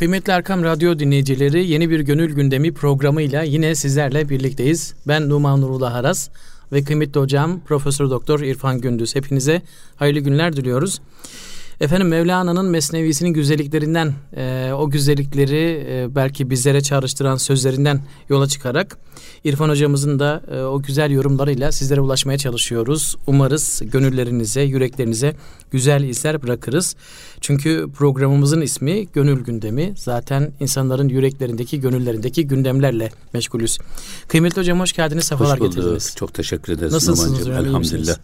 Kıymetli Erkam Radyo dinleyicileri yeni bir Gönül Gündemi programıyla yine sizlerle birlikteyiz. Ben Numan Nurullah Aras ve kıymetli hocam Profesör Doktor İrfan Gündüz. Hepinize hayırlı günler diliyoruz. Efendim Mevlana'nın Mesnevisinin güzelliklerinden, e, o güzellikleri e, belki bizlere çağrıştıran sözlerinden yola çıkarak İrfan hocamızın da e, o güzel yorumlarıyla sizlere ulaşmaya çalışıyoruz. Umarız gönüllerinize, yüreklerinize güzel izler bırakırız. Çünkü programımızın ismi Gönül Gündemi. Zaten insanların yüreklerindeki, gönüllerindeki gündemlerle meşgulüz. Kıymetli hocam hoş geldiniz, sefalar hoş bulduk. getirdiniz. Çok teşekkür ederiz. Nasılsınız? Elhamdülillah.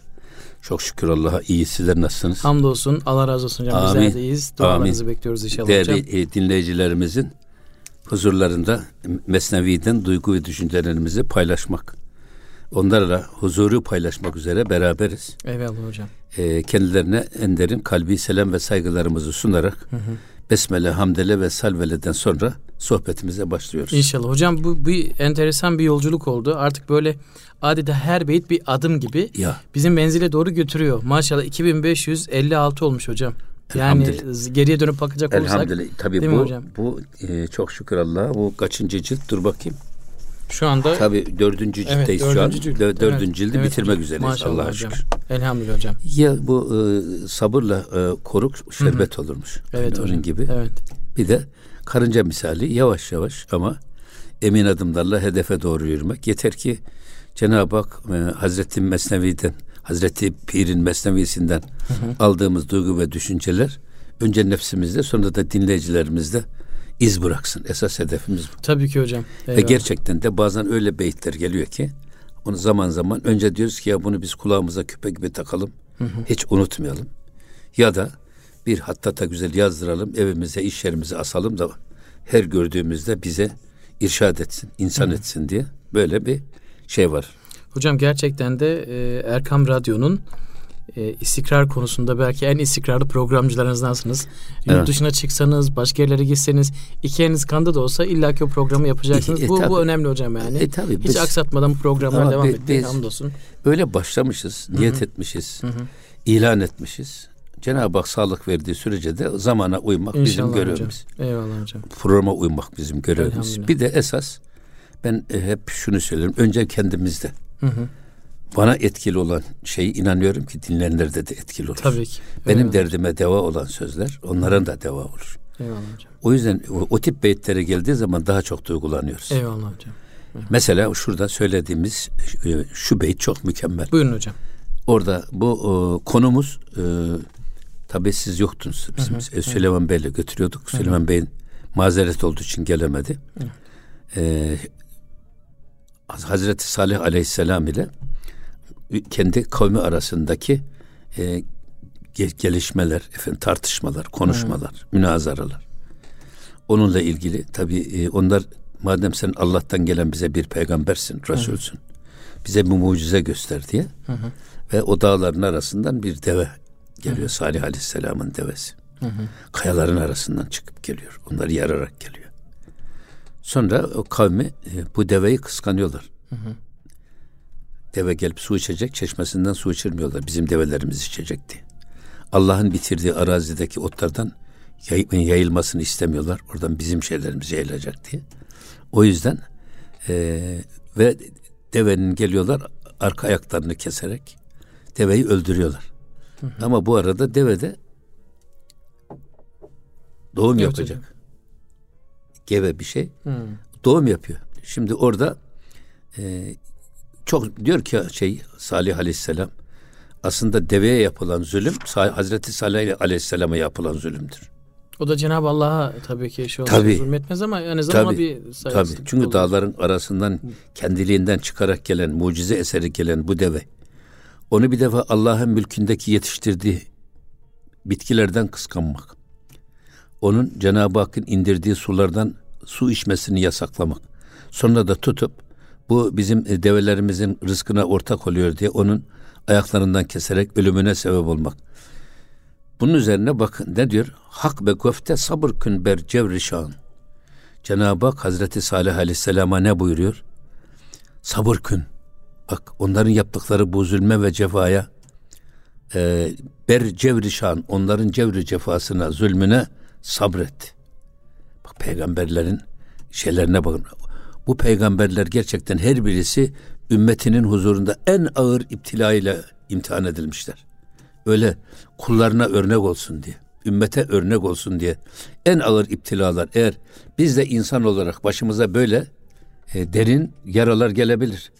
Çok şükür Allah'a iyi. Sizler nasılsınız? Hamdolsun. Allah razı olsun hocam. Amin. Bizler deyiz. Dualarınızı Amin. bekliyoruz inşallah Değerli hocam. e, dinleyicilerimizin huzurlarında Mesnevi'den duygu ve düşüncelerimizi paylaşmak. Onlarla huzuru paylaşmak üzere beraberiz. Eyvallah hocam. E, kendilerine en derin kalbi selam ve saygılarımızı sunarak Besmele, Hamdele ve Salvele'den sonra sohbetimize başlıyoruz. İnşallah. Hocam bu bir enteresan bir yolculuk oldu. Artık böyle adeta her beyit bir adım gibi Ya bizim menzile doğru götürüyor. Maşallah 2556 olmuş hocam. Yani geriye dönüp bakacak olursak. elhamdülillah. Tabii bu hocam? bu e, çok şükür Allah'a bu kaçıncı cilt dur bakayım. Şu anda Tabii dördüncü Evet, ciltteyiz şu an. dördüncü cilt. Dö- Dördüncü Evet, cildi evet bitirmek hocam. üzereyiz Maşallah Allah'a hocam. şükür. Elhamdülillah hocam. Ya bu e, sabırla e, koruk şerbet olurmuş. Evet Yani hocam. Onun gibi. Evet. Bir de karınca misali yavaş yavaş ama emin adımlarla hedefe doğru yürümek. Yeter ki Cenab-ı Hak e, Hazreti Mesnevi'den, Hazreti Pir'in Mesnevisinden aldığımız duygu ve düşünceler önce nefsimizde sonra da dinleyicilerimizde iz bıraksın. Esas hedefimiz bu. Tabii ki hocam. Ve Eyvallah. gerçekten de bazen öyle beyitler geliyor ki onu zaman zaman önce diyoruz ki ya bunu biz kulağımıza küpe gibi takalım. Hiç unutmayalım. Ya da bir hattata güzel yazdıralım evimize iş yerimize asalım da her gördüğümüzde bize irşad etsin, insan etsin diye böyle bir şey var. Hocam gerçekten de e, Erkam Radyo'nun e, istikrar konusunda belki en istikrarlı programcılarınızdansınız. Yurt Evet. dışına çıksanız, başka yerlere gitseniz, iki eliniz kanda da olsa illaki o programı yapacaksınız. E, e, bu, tabii. bu önemli hocam yani. E, tabii, Hiç biz- aksatmadan bu programlara devam etmeye hamdolsun. Öyle başlamışız, niyet etmişiz, ilan etmişiz. Cenab-ı Hak sağlık verdiği sürece de zamana uymak bizim İnşallah hocam. görevimiz. Eyvallah hocam. programa uymak bizim görevimiz. Bir de esas ben e, hep şunu söylerim. Önce kendimizde. Bana etkili olan şeyi inanıyorum ki dinleyenlerde de etkili olur. Tabii ki. Benim Eyvallah. derdime deva olan sözler onların da deva olur. Eyvallah hocam. O yüzden o, o tip beytlere geldiği zaman daha çok duygulanıyoruz. Eyvallah hocam. Mesela şurada söylediğimiz e, şu beyt çok mükemmel. Buyurun hocam. Orada bu e, konumuz e, tabii siz yoktunuz. Bizim e, Süleyman Bey'le götürüyorduk. Süleyman Bey'in mazeret olduğu için gelemedi. E, Hazreti Salih Aleyhisselam ile kendi kavmi arasındaki e, ge- gelişmeler, efendim tartışmalar, konuşmalar, münazaralar. Onunla ilgili tabii e, onlar madem sen Allah'tan gelen bize bir peygambersin, Resulsün. Bize bir mucize göster diye. Ve o dağların arasından bir deve geliyor. Salih Aleyhisselam'ın devesi. Kayaların arasından çıkıp geliyor. Onları yararak geliyor. Sonra o kavmi e, bu deveyi kıskanıyorlar. Deve gelip su içecek, çeşmesinden su içirmiyorlar. Bizim develerimiz içecek diye. Allah'ın bitirdiği arazideki otlardan yay- yayılmasını istemiyorlar. Oradan bizim şeylerimiz yayılacak diye. O yüzden e, ve devenin geliyorlar arka ayaklarını keserek deveyi öldürüyorlar. Ama bu arada deve de doğum Evet yapacak. Gebe bir şey. Hı. Doğum yapıyor. Şimdi orada e, çok diyor ki şey Salih Aleyhisselam aslında deveye yapılan zulüm Hazreti Salih Aleyhisselam'a yapılan zulümdür. O da Cenab-ı Allah'a tabii ki şey Tabii. zulmetmez ama azından ona Tabii, bir Tabii. saygısızlık Çünkü olur. dağların arasından kendiliğinden çıkarak gelen, mucize eseri gelen bu deve. Onu bir defa Allah'ın mülkündeki yetiştirdiği bitkilerden kıskanmak. Onun Cenab-ı Hakk'ın indirdiği sulardan su içmesini yasaklamak. Sonra da tutup bu bizim e, develerimizin rızkına ortak oluyor diye onun ayaklarından keserek ölümüne sebep olmak. Bunun üzerine bakın ne diyor? Hak ve köfte sabır kün ber cevri şan. Cenab-ı Hak Hazreti Salih Aleyhisselam'a ne buyuruyor? Sabır kün. Bak onların yaptıkları bu zulme ve cefaya e, ber cevri şan onların cevri cefasına zulmüne sabret. Bak peygamberlerin şeylerine bakın. Bu peygamberler gerçekten her birisi ümmetinin huzurunda en ağır iptila ile imtihan edilmişler. Öyle kullarına örnek olsun diye, ümmete örnek olsun diye en ağır iptilalar eğer biz de insan olarak başımıza böyle e, derin yaralar gelebilir.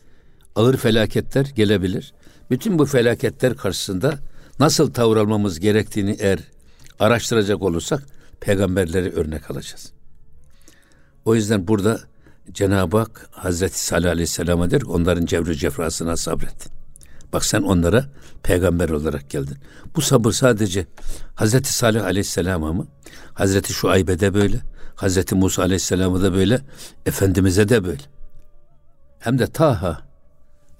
Ağır felaketler gelebilir. Bütün bu felaketler karşısında nasıl tavır almamız gerektiğini eğer araştıracak olursak peygamberleri örnek alacağız. O yüzden burada Cenab-ı Hak Hazreti Salih Aleyhisselam'a der onların cevri cefrasına sabret. Bak sen onlara peygamber olarak geldin. Bu sabır sadece Hazreti Salih Aleyhisselam'a mı? Hazreti Şuayb'e de böyle. Hazreti Musa Aleyhisselam'a da böyle. Efendimiz'e de böyle. Hem de Taha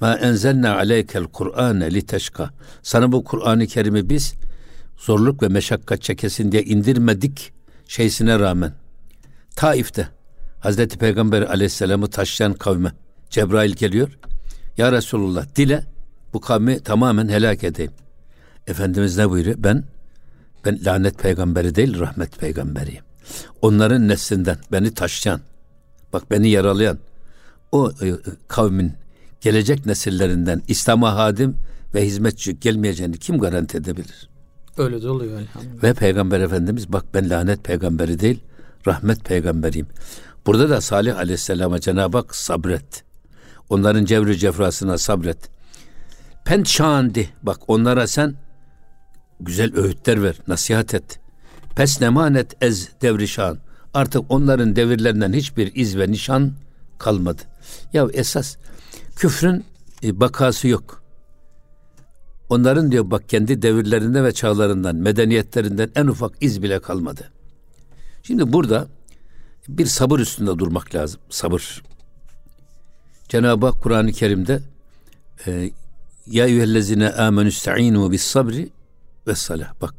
ma enzelna aleykel Kur'ane li teşka. Sana bu Kur'an-ı Kerim'i biz zorluk ve meşakkat çekesin diye indirmedik şeysine rağmen. Taif'te Hazreti Peygamber aleyhisselamı taşlayan kavme Cebrail geliyor. Ya Resulullah dile bu kavmi tamamen helak edeyim. Efendimiz ne buyuruyor? Ben ben lanet peygamberi değil rahmet peygamberiyim. Onların neslinden beni taşlayan, bak beni yaralayan o e, kavmin gelecek nesillerinden İslam'a hadim ve hizmetçi gelmeyeceğini kim garanti edebilir? Öyle de oluyor elhamdülillah. Ve Peygamber Efendimiz bak ben lanet peygamberi değil rahmet peygamberiyim. Burada da Salih Aleyhisselam'a Cenab-ı Hak sabret. Onların cevri cefrasına sabret. Pentşandi bak onlara sen güzel öğütler ver, nasihat et. Pes nemanet ez devrişan. Artık onların devirlerinden hiçbir iz ve nişan kalmadı. Ya esas küfrün e, bakası yok. Onların diyor bak kendi devirlerinde ve çağlarından, medeniyetlerinden en ufak iz bile kalmadı. Şimdi burada bir sabır üstünde durmak lazım. Sabır. Cenab-ı Hak Kur'an-ı Kerim'de e, Ya eyyühellezine amenü sta'inu bis sabri ve salah. Bak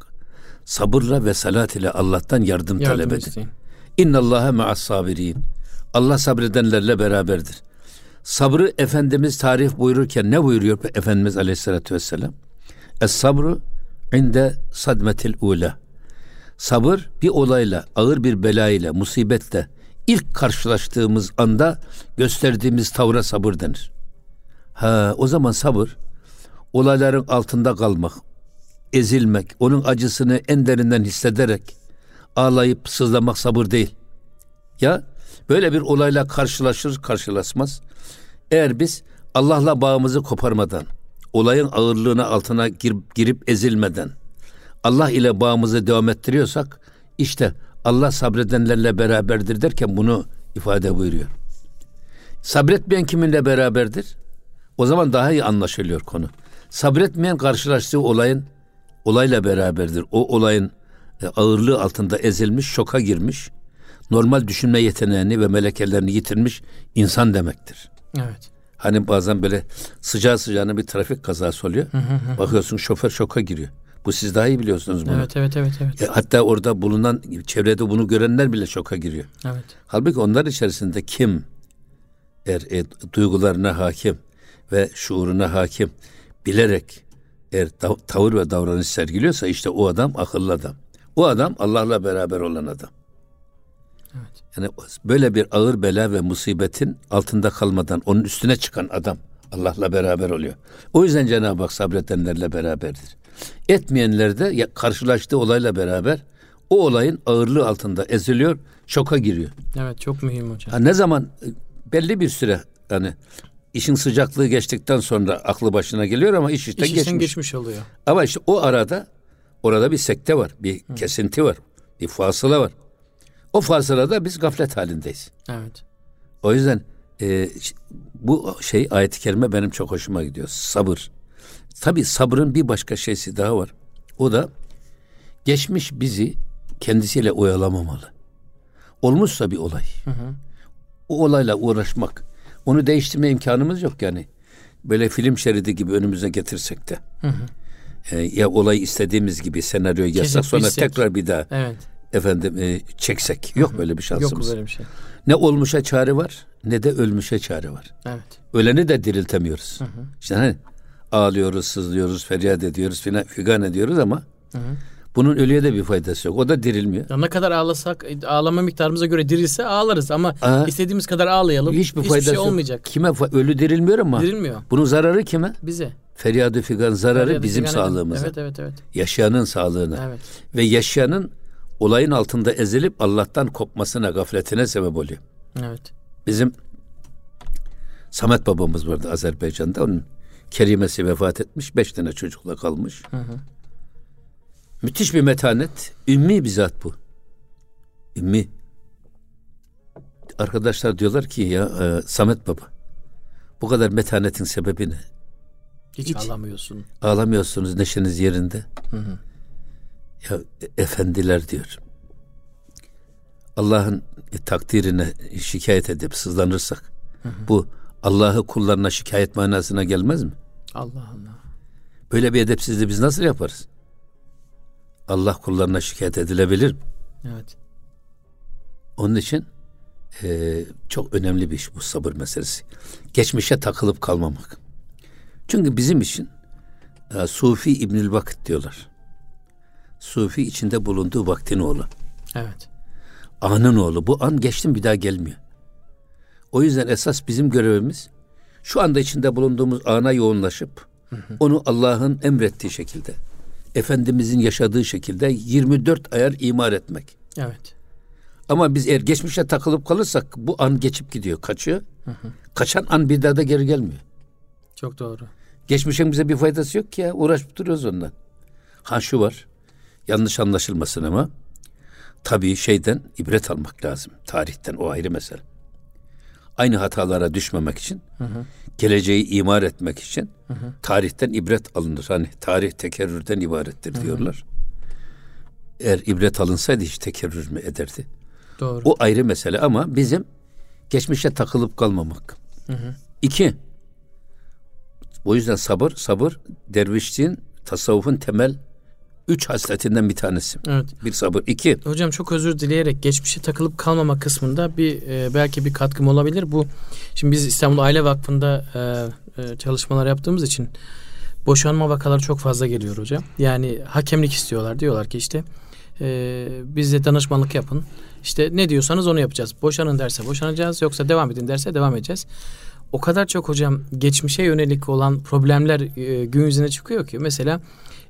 sabırla ve salat ile Allah'tan yardım, yardım talep edin. İnna İnnallâhe ma'as sabirin. Allah sabredenlerle beraberdir. Sabrı Efendimiz tarif buyururken ne buyuruyor Efendimiz Aleyhisselatü Vesselam? Es sabru inde sadmetil ula. Sabır bir olayla, ağır bir belayla, musibetle ilk karşılaştığımız anda gösterdiğimiz tavra sabır denir. Ha, o zaman sabır olayların altında kalmak, ezilmek, onun acısını en derinden hissederek ağlayıp sızlamak sabır değil. Ya böyle bir olayla karşılaşır karşılaşmaz. Eğer biz Allah'la bağımızı koparmadan, olayın ağırlığına altına girip, girip ezilmeden, Allah ile bağımızı devam ettiriyorsak işte Allah sabredenlerle beraberdir derken bunu ifade buyuruyor. Sabretmeyen kiminle beraberdir? O zaman daha iyi anlaşılıyor konu. Sabretmeyen karşılaştığı olayın olayla beraberdir. O olayın e, ağırlığı altında ezilmiş, şoka girmiş, normal düşünme yeteneğini ve melekelerini yitirmiş insan demektir. Evet. Hani bazen böyle sıcağı sıcağına bir trafik kazası oluyor. Bakıyorsun şoför şoka giriyor. Bu siz daha iyi biliyorsunuz bunu. Evet, evet, evet. evet. E, hatta orada bulunan, çevrede bunu görenler bile şoka giriyor. Evet. Halbuki onlar içerisinde kim eğer e, duygularına hakim ve şuuruna hakim bilerek eğer tavır ve davranış sergiliyorsa işte o adam akıllı adam. O adam Allah'la beraber olan adam. Evet. Yani böyle bir ağır bela ve musibetin altında kalmadan onun üstüne çıkan adam Allah'la beraber oluyor. O yüzden Cenab-ı Hak sabredenlerle beraberdir. Etmeyenler de karşılaştığı olayla beraber o olayın ağırlığı altında eziliyor, şoka giriyor. Evet çok mühim hocam. Ha, ne zaman belli bir süre yani işin sıcaklığı geçtikten sonra aklı başına geliyor ama iş işten iş geçmiş. geçmiş oluyor. Ama işte o arada orada bir sekte var, bir Hı. kesinti var, bir fasıla var. O fasılada biz gaflet halindeyiz. Evet. O yüzden e, bu şey ayet-i kerime benim çok hoşuma gidiyor. Sabır. Tabi sabrın bir başka şeysi daha var. O da geçmiş bizi kendisiyle oyalamamalı. Olmuşsa bir olay. Hı hı. O olayla uğraşmak. Onu değiştirme imkanımız yok yani. Böyle film şeridi gibi önümüze getirsek de. Hı hı. E, ya olay istediğimiz gibi senaryo yazsak sonra bilsek. tekrar bir daha evet. efendim e, çeksek. Yok hı hı. böyle bir şansımız. Yok böyle bir şey. Ne olmuşa çare var ne de ölmüşe çare var. Evet. Öleni de diriltemiyoruz. Hı hı. İşte hani ağlıyoruz, sızlıyoruz, feryat ediyoruz, figan ediyoruz ama hı hı. Bunun ölüye de bir faydası yok. O da dirilmiyor. Ya ne kadar ağlasak ağlama miktarımıza göre dirilse ağlarız ama Aa. istediğimiz kadar ağlayalım. Hiçbir Hiçbir faydası şey yok. olmayacak. Kime fa- ölü dirilmiyor ama Dirilmiyor bunun zararı kime? bize. Feryadı figan zararı Feryat bizim figan sağlığımıza. Evet evet evet. Yaşayanın sağlığına. Evet. Ve yaşayanın olayın altında ezilip Allah'tan kopmasına, gafletine sebep oluyor. Evet. Bizim Samet babamız vardı Azerbaycan'da. Onun kerimesi vefat etmiş. Beş tane çocukla kalmış. Müthiş bir metanet. Ümmi bir zat bu. Ümmi. Arkadaşlar diyorlar ki ya e, Samet baba bu kadar metanetin sebebi ne? Hiç, Hiç. ağlamıyorsun. Ağlamıyorsunuz neşeniz yerinde. Ya e- efendiler diyor. Allah'ın e, takdirine şikayet edip sızlanırsak bu Allah'ı kullarına şikayet manasına gelmez mi? Allah Allah. Böyle bir edepsizliği biz nasıl yaparız? Allah kullarına şikayet edilebilir mi? Evet. Onun için e, çok önemli bir iş bu sabır meselesi. Geçmişe takılıp kalmamak. Çünkü bizim için e, Sufi İbnül Vakit diyorlar. Sufi içinde bulunduğu vaktin oğlu. Evet. Anın oğlu. Bu an geçtim bir daha gelmiyor. O yüzden esas bizim görevimiz şu anda içinde bulunduğumuz ana yoğunlaşıp onu Allah'ın emrettiği şekilde, Efendimizin yaşadığı şekilde 24 ayar imar etmek. Evet. Ama biz eğer geçmişe takılıp kalırsak bu an geçip gidiyor, kaçıyor. Kaçan an bir daha da geri gelmiyor. Çok doğru. Geçmişin bize bir faydası yok ki ya. Uğraşıp duruyoruz ondan. Ha şu var. Yanlış anlaşılmasın ama tabii şeyden ibret almak lazım. Tarihten o ayrı mesele. Aynı hatalara düşmemek için, geleceği imar etmek için tarihten ibret alınır. Hani tarih tekerrürden ibarettir diyorlar. Eğer ibret alınsaydı hiç tekerrür mü ederdi? Doğru. O ayrı mesele ama bizim geçmişe takılıp kalmamak. İki, o yüzden sabır, sabır dervişliğin, tasavvufun temel üç hasletinden bir tanesi. Evet. Bir sabır. İki, Hocam çok özür dileyerek geçmişe takılıp kalmama kısmında bir e, belki bir katkım olabilir. Bu şimdi biz İstanbul Aile Vakfı'nda e, e, çalışmalar yaptığımız için boşanma vakaları çok fazla geliyor hocam. Yani hakemlik istiyorlar. Diyorlar ki işte e, bize danışmanlık yapın. İşte ne diyorsanız onu yapacağız. Boşanın derse boşanacağız. Yoksa devam edin derse devam edeceğiz. O kadar çok hocam geçmişe yönelik olan problemler e, gün yüzüne çıkıyor ki. Mesela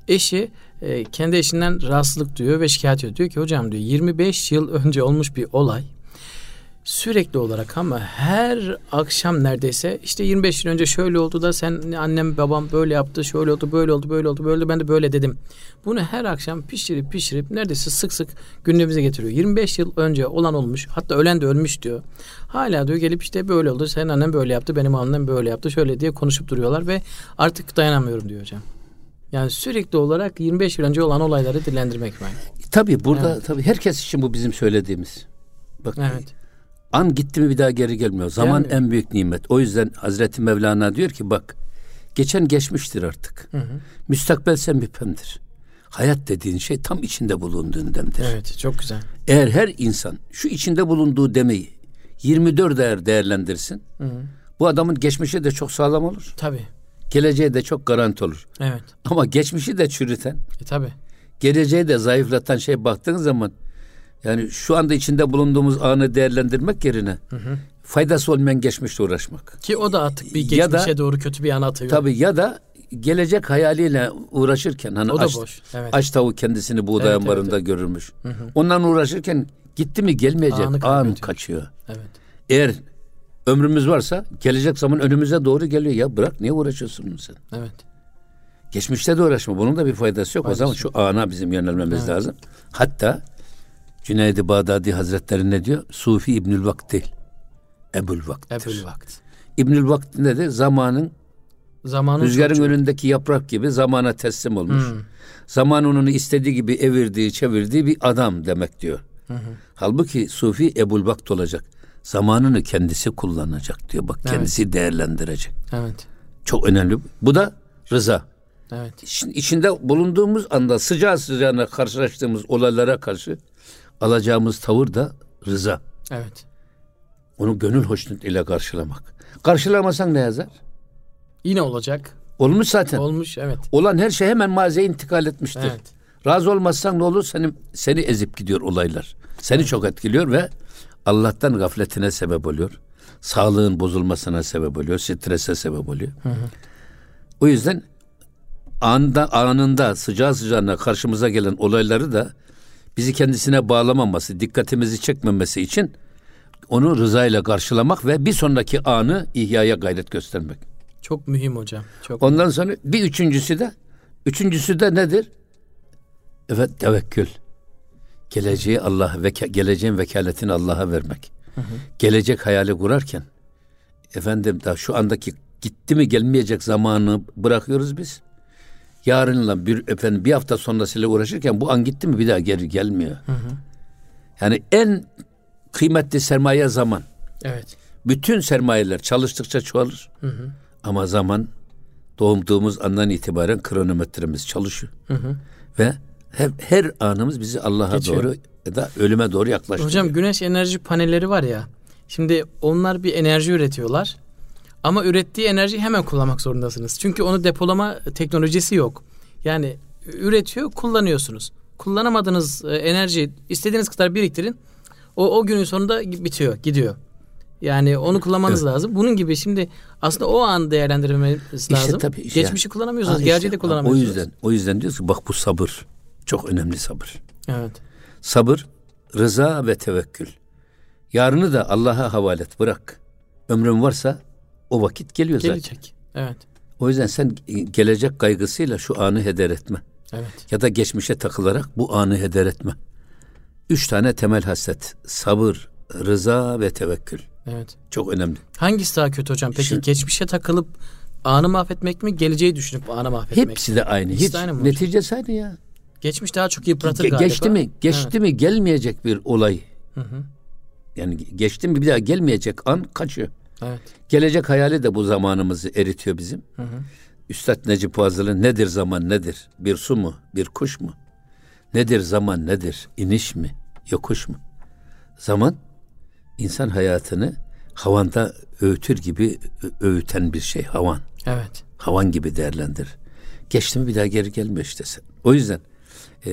eşi e, kendi eşinden rahatsızlık duyuyor ve şikayet ediyor. Diyor ki hocam diyor 25 yıl önce olmuş bir olay sürekli olarak ama her akşam neredeyse işte 25 yıl önce şöyle oldu da sen annem babam böyle yaptı şöyle oldu böyle oldu böyle oldu böyle oldu, ben de böyle dedim. Bunu her akşam pişirip pişirip neredeyse sık sık gündemimize getiriyor. 25 yıl önce olan olmuş hatta ölen de ölmüş diyor. Hala diyor gelip işte böyle oldu senin annen böyle yaptı benim annem böyle yaptı şöyle diye konuşup duruyorlar ve artık dayanamıyorum diyor hocam. Yani sürekli olarak 25 yıl önce olan olayları dillendirmek ben. tabii burada Evet. tabii herkes için bu bizim söylediğimiz. Bak Evet. An gitti mi bir daha geri gelmiyor. Zaman Gelmiyor. en büyük nimet. O yüzden Hazreti Mevlana diyor ki bak geçen geçmiştir artık. Hı hı. Müstakbel sen müphemdir. Hayat dediğin şey tam içinde bulunduğun demdir. Evet çok güzel. Eğer her insan şu içinde bulunduğu demeyi 24 değer değerlendirsin. Hı hı. Bu adamın geçmişi de çok sağlam olur. Tabii. Geleceği de çok garanti olur. Evet. Ama geçmişi de çürüten, E, tabii. geleceği de zayıflatan şey baktığın zaman yani şu anda içinde bulunduğumuz anı değerlendirmek yerine faydası olmayan geçmişle uğraşmak. Ki o da artık bir Ya da- geçmişe doğru kötü bir yana atıyor. Tabii ya da gelecek hayaliyle uğraşırken hani O da aç, boş. Evet. aç tavuk kendisini buğday Evet, ambarında evet, görürmüş. Ondan uğraşırken gitti mi gelmeyecek Anı an kaçıyor. Evet. Eğer ömrümüz varsa gelecek zaman önümüze doğru geliyor. Ya bırak niye uğraşıyorsun sen? Evet. Geçmişte de uğraşma. Bunun da bir faydası yok. Faydası o zaman şu ana bizim yönelmemiz lazım. Hatta Cüneyd-i Bağdadi Hazretleri ne diyor? Sufi İbnül Vakt değil. Ebul Vakt'tir. Ebul vakt. İbnül Vakt ne de zamanın Zamanın rüzgarın çocuğu. önündeki yaprak gibi zamana teslim olmuş. Hmm. Zaman onu istediği gibi evirdiği, çevirdiği bir adam demek diyor. Halbuki Sufi Ebul Vakt olacak. Zamanını kendisi kullanacak diyor. Bak Evet. kendisi değerlendirecek. Evet. Çok önemli. Bu da rıza. Evet. İçin- içinde bulunduğumuz anda sıcağı sıcağına karşılaştığımız olaylara karşı alacağımız tavır da rıza. Evet. Onu gönül hoşnut ile karşılamak. Karşılamasan ne yazar? Yine olacak. Olmuş zaten. Olmuş evet. Olan her şey hemen maziye intikal etmiştir. Evet. Razı olmazsan ne olur? Seni, seni ezip gidiyor olaylar. Seni çok etkiliyor ve Allah'tan gafletine sebep oluyor. Sağlığın bozulmasına sebep oluyor. Strese sebep oluyor. Hı hı. O yüzden anda anında sıcağı sıcağına karşımıza gelen olayları da bizi kendisine bağlamaması, dikkatimizi çekmemesi için onu rızayla karşılamak ve bir sonraki anı ihyaya gayret göstermek. Çok mühim hocam. Çok Ondan mühim. sonra bir üçüncüsü de üçüncüsü de nedir? Evet tevekkül. Geleceği Allah ve geleceğin vekaletini Allah'a vermek. Hı hı. Gelecek hayali kurarken efendim da şu andaki gitti mi gelmeyecek zamanı bırakıyoruz biz. Yarınla bir efendim bir hafta sonrasıyla uğraşırken bu an gitti mi bir daha geri gelmiyor. Hı hı. Yani en kıymetli sermaye zaman. Evet. Bütün sermayeler çalıştıkça çoğalır. Hı hı. Ama zaman doğduğumuz andan itibaren kronometremiz çalışıyor. Hı hı. Ve her, her anımız bizi Allah'a doğru ya da ölüme doğru yaklaştırıyor. Hocam güneş enerji panelleri var ya. Şimdi onlar bir enerji üretiyorlar. Ama ürettiği enerjiyi hemen kullanmak zorundasınız. Çünkü onu depolama teknolojisi yok. Yani üretiyor, kullanıyorsunuz. Kullanamadığınız e, enerji istediğiniz kadar biriktirin. O, o günün sonunda bitiyor, gidiyor. Yani onu kullanmanız evet. lazım. Bunun gibi şimdi aslında o an değerlendirmemiz işte lazım. Tabii işte Geçmişi yani. kullanamıyorsunuz, ha, işte, geleceği de kullanamıyorsunuz. O yüzden o yüzden diyoruz ki bak bu sabır. Çok önemli sabır. Evet. Sabır, rıza ve tevekkül. Yarını da Allah'a havale et, bırak. Ömrün varsa o vakit geliyor Gelecek. zaten. Evet. O yüzden sen gelecek kaygısıyla şu anı heder etme. Evet. Ya da geçmişe takılarak bu anı heder etme. Üç tane temel haslet. Sabır, rıza ve tevekkül. Evet. Çok önemli. Hangisi daha kötü hocam? Peki Şimdi, geçmişe takılıp anı mahvetmek mi? Geleceği düşünüp anı mahvetmek Hepsi de aynı. Hiç, aynı mı neticesi aynı ya. Geçmiş daha çok yıpratır Ge- galiba. Geçti mi? Geçti evet. mi gelmeyecek bir olay. Hı hı. Yani geçti mi bir daha gelmeyecek an kaçıyor. Evet. Gelecek hayali de bu zamanımızı eritiyor bizim. Hı hı. Üstad Necip Fazıl'ın nedir zaman nedir? Bir su mu? Bir kuş mu? Nedir zaman nedir? İniş mi? Yokuş mu? Zaman insan hayatını havanda öğütür gibi öğüten bir şey havan. Evet. Havan gibi değerlendir. Geçti mi bir daha geri gelmiyor işte sen. O yüzden e,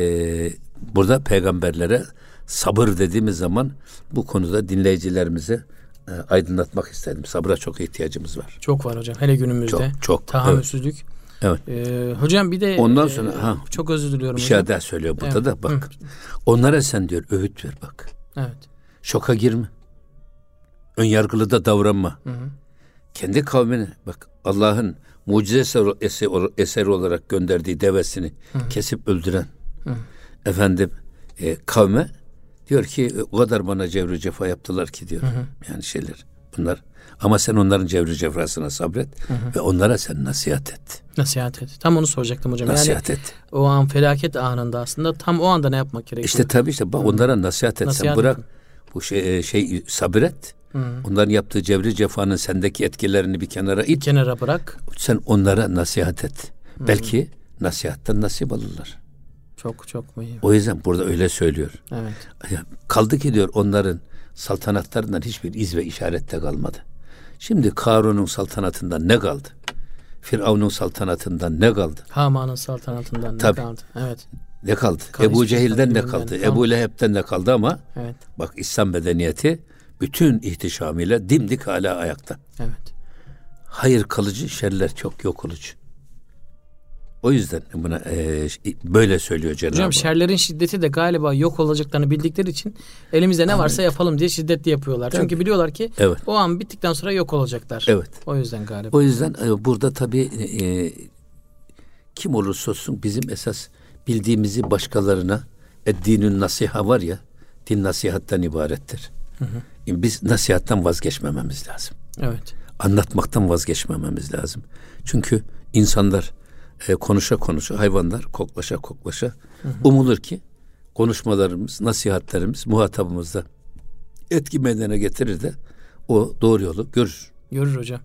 burada peygamberlere sabır dediğimiz zaman bu konuda dinleyicilerimize e, aydınlatmak istedim. Sabıra çok ihtiyacımız var. Çok var hocam. Hele günümüzde. Çok çok. Tahammülsüzlük. Evet. Ee, hocam bir de ondan sonra e, ha çok özür diliyorum bir hocam. şey daha söylüyor burada evet. da bak. Hı. Onlara sen diyor öğüt ver bak. Evet. Şoka girme. Ön yargılı da davranma. Hı hı. Kendi kavmini bak Allah'ın mucize eseri, olarak gönderdiği devesini hı hı. kesip öldüren hı. efendim e, kavme Diyor ki o kadar bana cevri cefa yaptılar ki diyor. Hı hı. Yani şeyler bunlar. Ama sen onların cevri cefasına sabret hı hı. ve onlara sen nasihat et. Nasihat et. Tam onu soracaktım hocam. Nasihat yani, et. O an felaket anında aslında tam o anda ne yapmak gerekiyor? İşte tabii işte bak onlara nasihat et. Nasihat sen bırak edin. bu şey, e, şey sabret. Hı. Onların yaptığı cevri cefanın sendeki etkilerini bir kenara it. Kenara bırak. Sen onlara nasihat et. Hı. Belki nasihattan nasip alırlar. Çok çok mühim. O yüzden burada öyle söylüyor. Evet. Kaldı ki diyor onların saltanatlarından hiçbir iz ve işarette kalmadı. Şimdi Karun'un saltanatından ne kaldı? Firavun'un saltanatından ne kaldı? Haman'ın saltanatından ne Tabii. kaldı? Evet. Ne kaldı? Kal Ebu Cehil'den ne kaldı? Tam. Ebu Leheb'den ne kaldı ama evet. bak İslam medeniyeti bütün ihtişamıyla dimdik hala ayakta. Evet. Hayır kalıcı, şerler çok yok olucu. O yüzden buna e, böyle söylüyor Cenab-ı Hocam şerlerin şiddeti de galiba yok olacaklarını bildikleri için elimizde ne varsa yapalım diye şiddetli yapıyorlar. Tabii. Çünkü biliyorlar ki evet. o an bittikten sonra yok olacaklar. Evet. O yüzden galiba. O yüzden e, burada tabii e, kim olursa olsun bizim esas bildiğimizi başkalarına eddinün nasiha var ya din nasihattan ibarettir. Hı hı. Biz nasihattan vazgeçmememiz lazım. Evet. Anlatmaktan vazgeçmememiz lazım. Çünkü insanlar e, konuşa konuşa hayvanlar koklaşa koklaşa hı hı. umulur ki konuşmalarımız, nasihatlerimiz muhatabımızda etki meydana getirir de o doğru yolu görür. Görür hocam.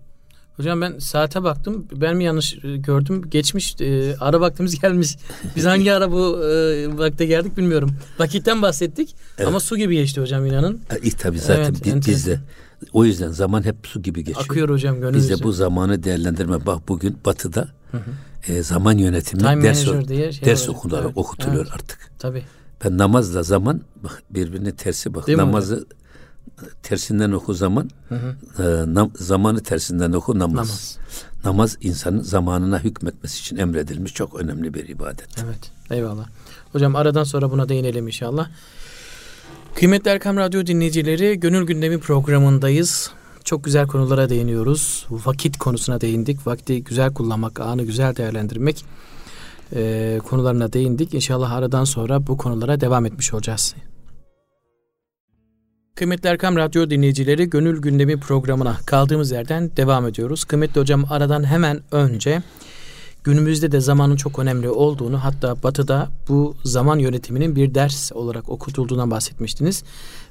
Hocam ben saate baktım. Ben mi yanlış e, gördüm? Geçmiş. E, ara vaktimiz gelmiş. Biz hangi ara bu e, vakte geldik bilmiyorum. Vakitten bahsettik. Evet. Ama su gibi geçti hocam inanın. E, tabii zaten evet, biz, biz de o yüzden zaman hep su gibi geçiyor. Akıyor hocam gönül Biz de bu zamanı değerlendirme. Bak bugün batıda hı hı. E, zaman yönetimi Time ders, diye şey ders okuluyor, evet. okutuluyor evet. artık. Tabii. Ben namazla zaman bak birbirine tersi bak. Değil Namazı tersinden oku zaman, hı hı. E, nam, zamanı tersinden oku namaz. namaz. Namaz insanın zamanına hükmetmesi için emredilmiş çok önemli bir ibadet. Evet. Eyvallah. Hocam aradan sonra buna değinelim inşallah. Kıymetli Erkam Radyo dinleyicileri, Gönül Gündemi programındayız. Çok güzel konulara değiniyoruz. Vakit konusuna değindik. Vakti güzel kullanmak, anı güzel değerlendirmek e, konularına değindik. İnşallah aradan sonra bu konulara devam etmiş olacağız. Kıymetli Erkam Radyo dinleyicileri Gönül Gündemi programına kaldığımız yerden devam ediyoruz. Kıymetli hocam aradan hemen önce günümüzde de zamanın çok önemli olduğunu hatta batıda bu zaman yönetiminin bir ders olarak okutulduğundan bahsetmiştiniz.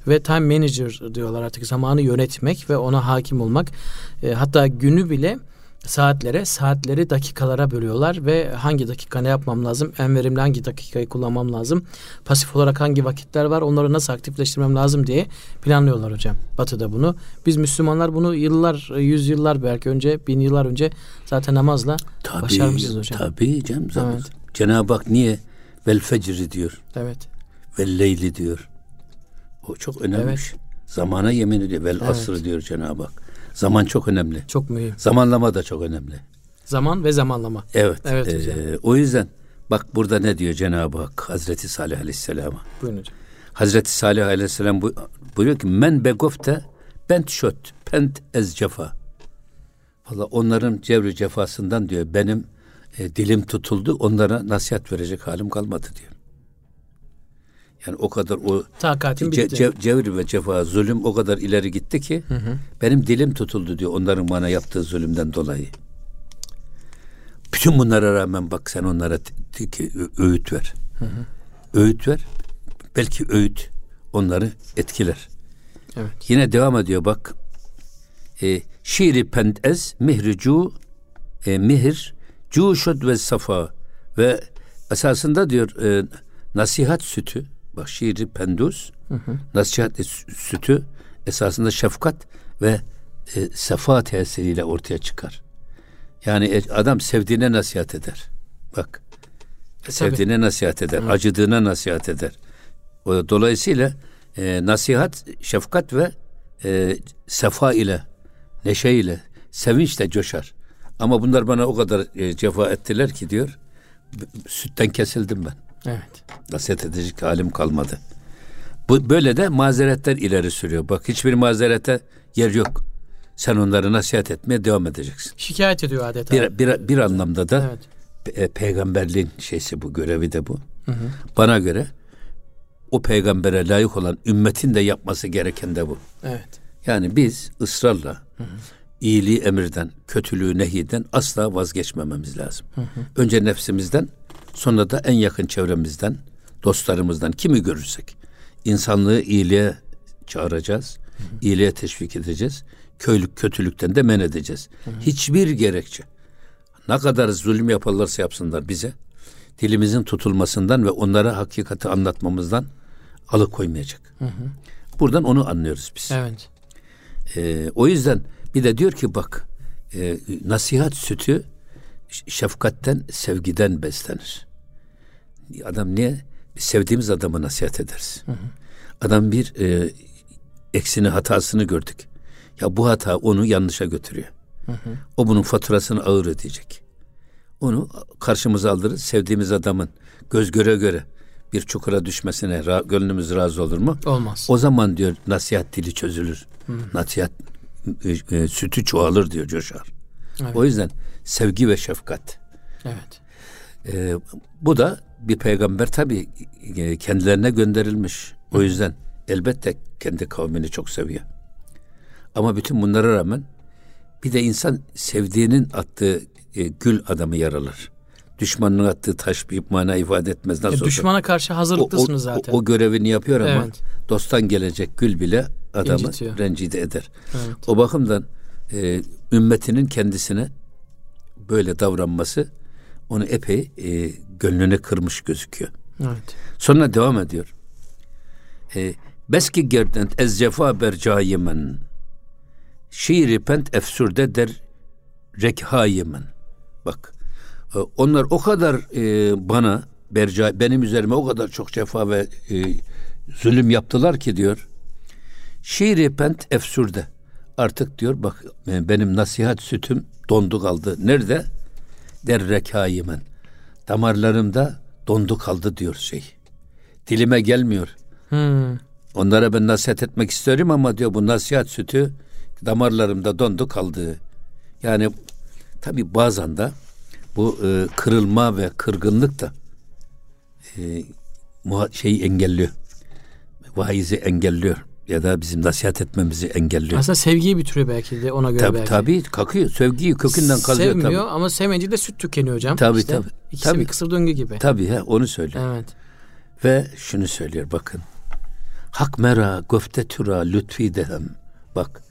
Ve time manager diyorlar artık zamanı yönetmek ve ona hakim olmak. E, hatta günü bile saatlere, saatleri dakikalara bölüyorlar ve hangi dakika ne yapmam lazım, en verimli hangi dakikayı kullanmam lazım, pasif olarak hangi vakitler var, onları nasıl aktifleştirmem lazım diye planlıyorlar hocam. Batı'da bunu. Biz Müslümanlar bunu yıllar, yüz yıllar belki önce, bin yıllar önce zaten namazla tabii, başarmışız hocam. Tabii canım. Evet. Cenab-ı Hak niye vel fecri diyor. Evet. Vel leyli diyor. O çok önemli. Evet. Zamana yemin ediyor. Vel evet. asrı diyor Cenab-ı Hak. Zaman çok önemli. Çok mühim. Zamanlama da çok önemli. Zaman ve zamanlama. Evet. Evet e, O yüzden bak burada ne diyor Cenab-ı Hak Hazreti Salih Aleyhisselam'a. Buyurun hocam. Hazreti Salih Aleyhisselam bu, buyuruyor ki men begofte bent şöt pent ez cefa. Valla onların cevri cefasından diyor benim e, dilim tutuldu onlara nasihat verecek halim kalmadı diyor. Yani o kadar o Takatim ce, ce, cevri ve cefa, zulüm o kadar ileri gitti ki hı hı. benim dilim tutuldu diyor onların bana yaptığı zulümden dolayı. Bütün bunlara rağmen bak sen onlara öğüt ver. Hı hı. Öğüt ver. Belki öğüt onları etkiler. Evet. Yine devam ediyor bak. E, şiiri pendez mihricu e, mihir cuşud ve safa ve esasında diyor e, nasihat sütü Bak şiiri pendus, hı hı. nasihat sütü esasında şefkat ve e, sefa tesiriyle ortaya çıkar. Yani e, adam sevdiğine nasihat eder. Bak. Tabii. Sevdiğine nasihat eder. Hı. Acıdığına nasihat eder. Dolayısıyla e, nasihat, şefkat ve e, sefa ile, neşe ile, sevinçle coşar. Ama bunlar bana o kadar e, cefa ettiler ki diyor, sütten kesildim ben. Evet. Nasihat edecek halim kalmadı. Bu böyle de mazeretler ileri sürüyor. Bak hiçbir mazerete yer yok. Sen onları nasihat etmeye devam edeceksin. Şikayet ediyor adeta. Bir, bir, bir anlamda da evet. pe- peygamberliğin şeysi bu, görevi de bu. Hı hı. Bana göre o peygambere layık olan ümmetin de yapması gereken de bu. Evet. Yani biz ısrarla hı hı. iyiliği emirden, kötülüğü nehiden asla vazgeçmememiz lazım. Hı hı. Önce nefsimizden, Sonra da en yakın çevremizden, dostlarımızdan kimi görürsek insanlığı iyiliğe çağıracağız, hı hı. iyiliğe teşvik edeceğiz. Köylük kötülükten de men edeceğiz. Hı. Hiçbir gerekçe. Ne kadar zulüm yaparlarsa yapsınlar bize dilimizin tutulmasından ve onlara hakikati anlatmamızdan alıkoymayacak. Hı hı. Buradan onu anlıyoruz biz. Evet. Ee, o yüzden bir de diyor ki bak e, nasihat sütü şefkatten, sevgiden beslenir. Adam niye? Sevdiğimiz adamı nasihat ederiz. Hı hı. Adam bir e, eksini, hatasını gördük. Ya bu hata onu yanlışa götürüyor. Hı hı. O bunun faturasını ağır ödeyecek. Onu karşımıza alırız. Sevdiğimiz adamın göz göre göre bir çukura düşmesine ra- gönlümüz razı olur mu? Olmaz. O zaman diyor nasihat dili çözülür. Hı. Nasihat e, e, sütü çoğalır diyor coşar. Evet. O yüzden sevgi ve şefkat. Evet. Ee, bu da bir peygamber tabi e, kendilerine gönderilmiş. O yüzden elbette kendi kavmini çok seviyor. Ama bütün bunlara rağmen bir de insan sevdiğinin attığı e, gül adamı yaralar. Düşmanın attığı taş bir mana ifade etmez. Nasıl e, düşmana olsa. karşı hazırlıklısınız o, o, zaten. O, o görevini yapıyor ama evet. dosttan gelecek gül bile adamı İncitiyor. rencide eder. Evet. O bakımdan e, ümmetinin kendisine böyle davranması onu epey e, gönlüne kırmış gözüküyor. Evet. Sonra devam ediyor. E, Beski gerdent ez cefa ber cayimen. Şiiri pent efsurde der rekhayimen. Bak e, onlar o kadar e, bana berca benim üzerime o kadar çok cefa ve e, zulüm yaptılar ki diyor. Şiiri pent efsurde. Artık diyor bak e, benim nasihat sütüm dondu kaldı. Nerede? Der rekayimen. Damarlarımda dondu kaldı diyor şey. Dilime gelmiyor. Hmm. Onlara ben nasihat etmek isterim ama diyor bu nasihat sütü damarlarımda dondu kaldı. Yani tabi bazen de bu e, kırılma ve kırgınlık da e, şeyi engelliyor. Vaizi engelliyor ya da bizim nasihat etmemizi engelliyor. Aslında sevgiyi bitiriyor belki de ona göre Tabi belki. tabi kakıyor. Sevgiyi kökünden kazıyor Sevmiyor tabi. ama sevmeyince de süt tükeniyor hocam. Tabii, İşte tabii. İkisi Tabii. bir kısır döngü gibi. Tabi he onu söylüyor. Evet. Ve şunu söylüyor bakın. Hak mera göfte türa lütfi dehem. Bak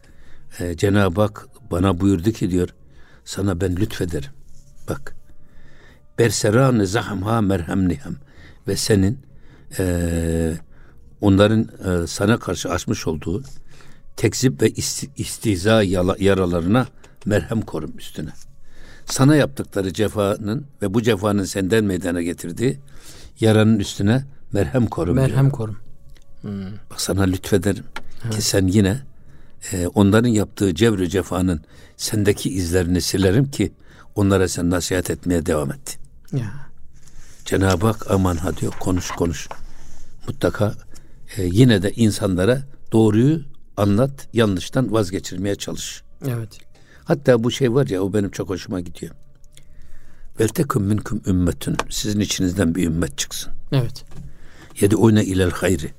e, Cenab-ı Hak bana buyurdu ki diyor sana ben lütfederim. Bak. Berseran zahmha merhemnihem ve senin e, onların e, sana karşı açmış olduğu tekzip ve isti, istihza yala- yaralarına merhem korum üstüne. Sana yaptıkları cefanın ve bu cefanın senden meydana getirdiği yaranın üstüne merhem korum diyor. Merhem korum. Bak sana lütfederim ki sen yine e, onların yaptığı cevri cefanın sendeki izlerini silerim ki onlara sen nasihat etmeye devam et. Ya. Cenab-ı Hak aman ha diyor konuş konuş. Mutlaka e, yine de insanlara doğruyu anlat, yanlıştan vazgeçirmeye çalış. Evet. Hatta bu şey var ya o benim çok hoşuma gidiyor. Veltekum minkum ümmetün. Sizin içinizden bir ümmet çıksın. Evet. Yedi oyna ilel hayri.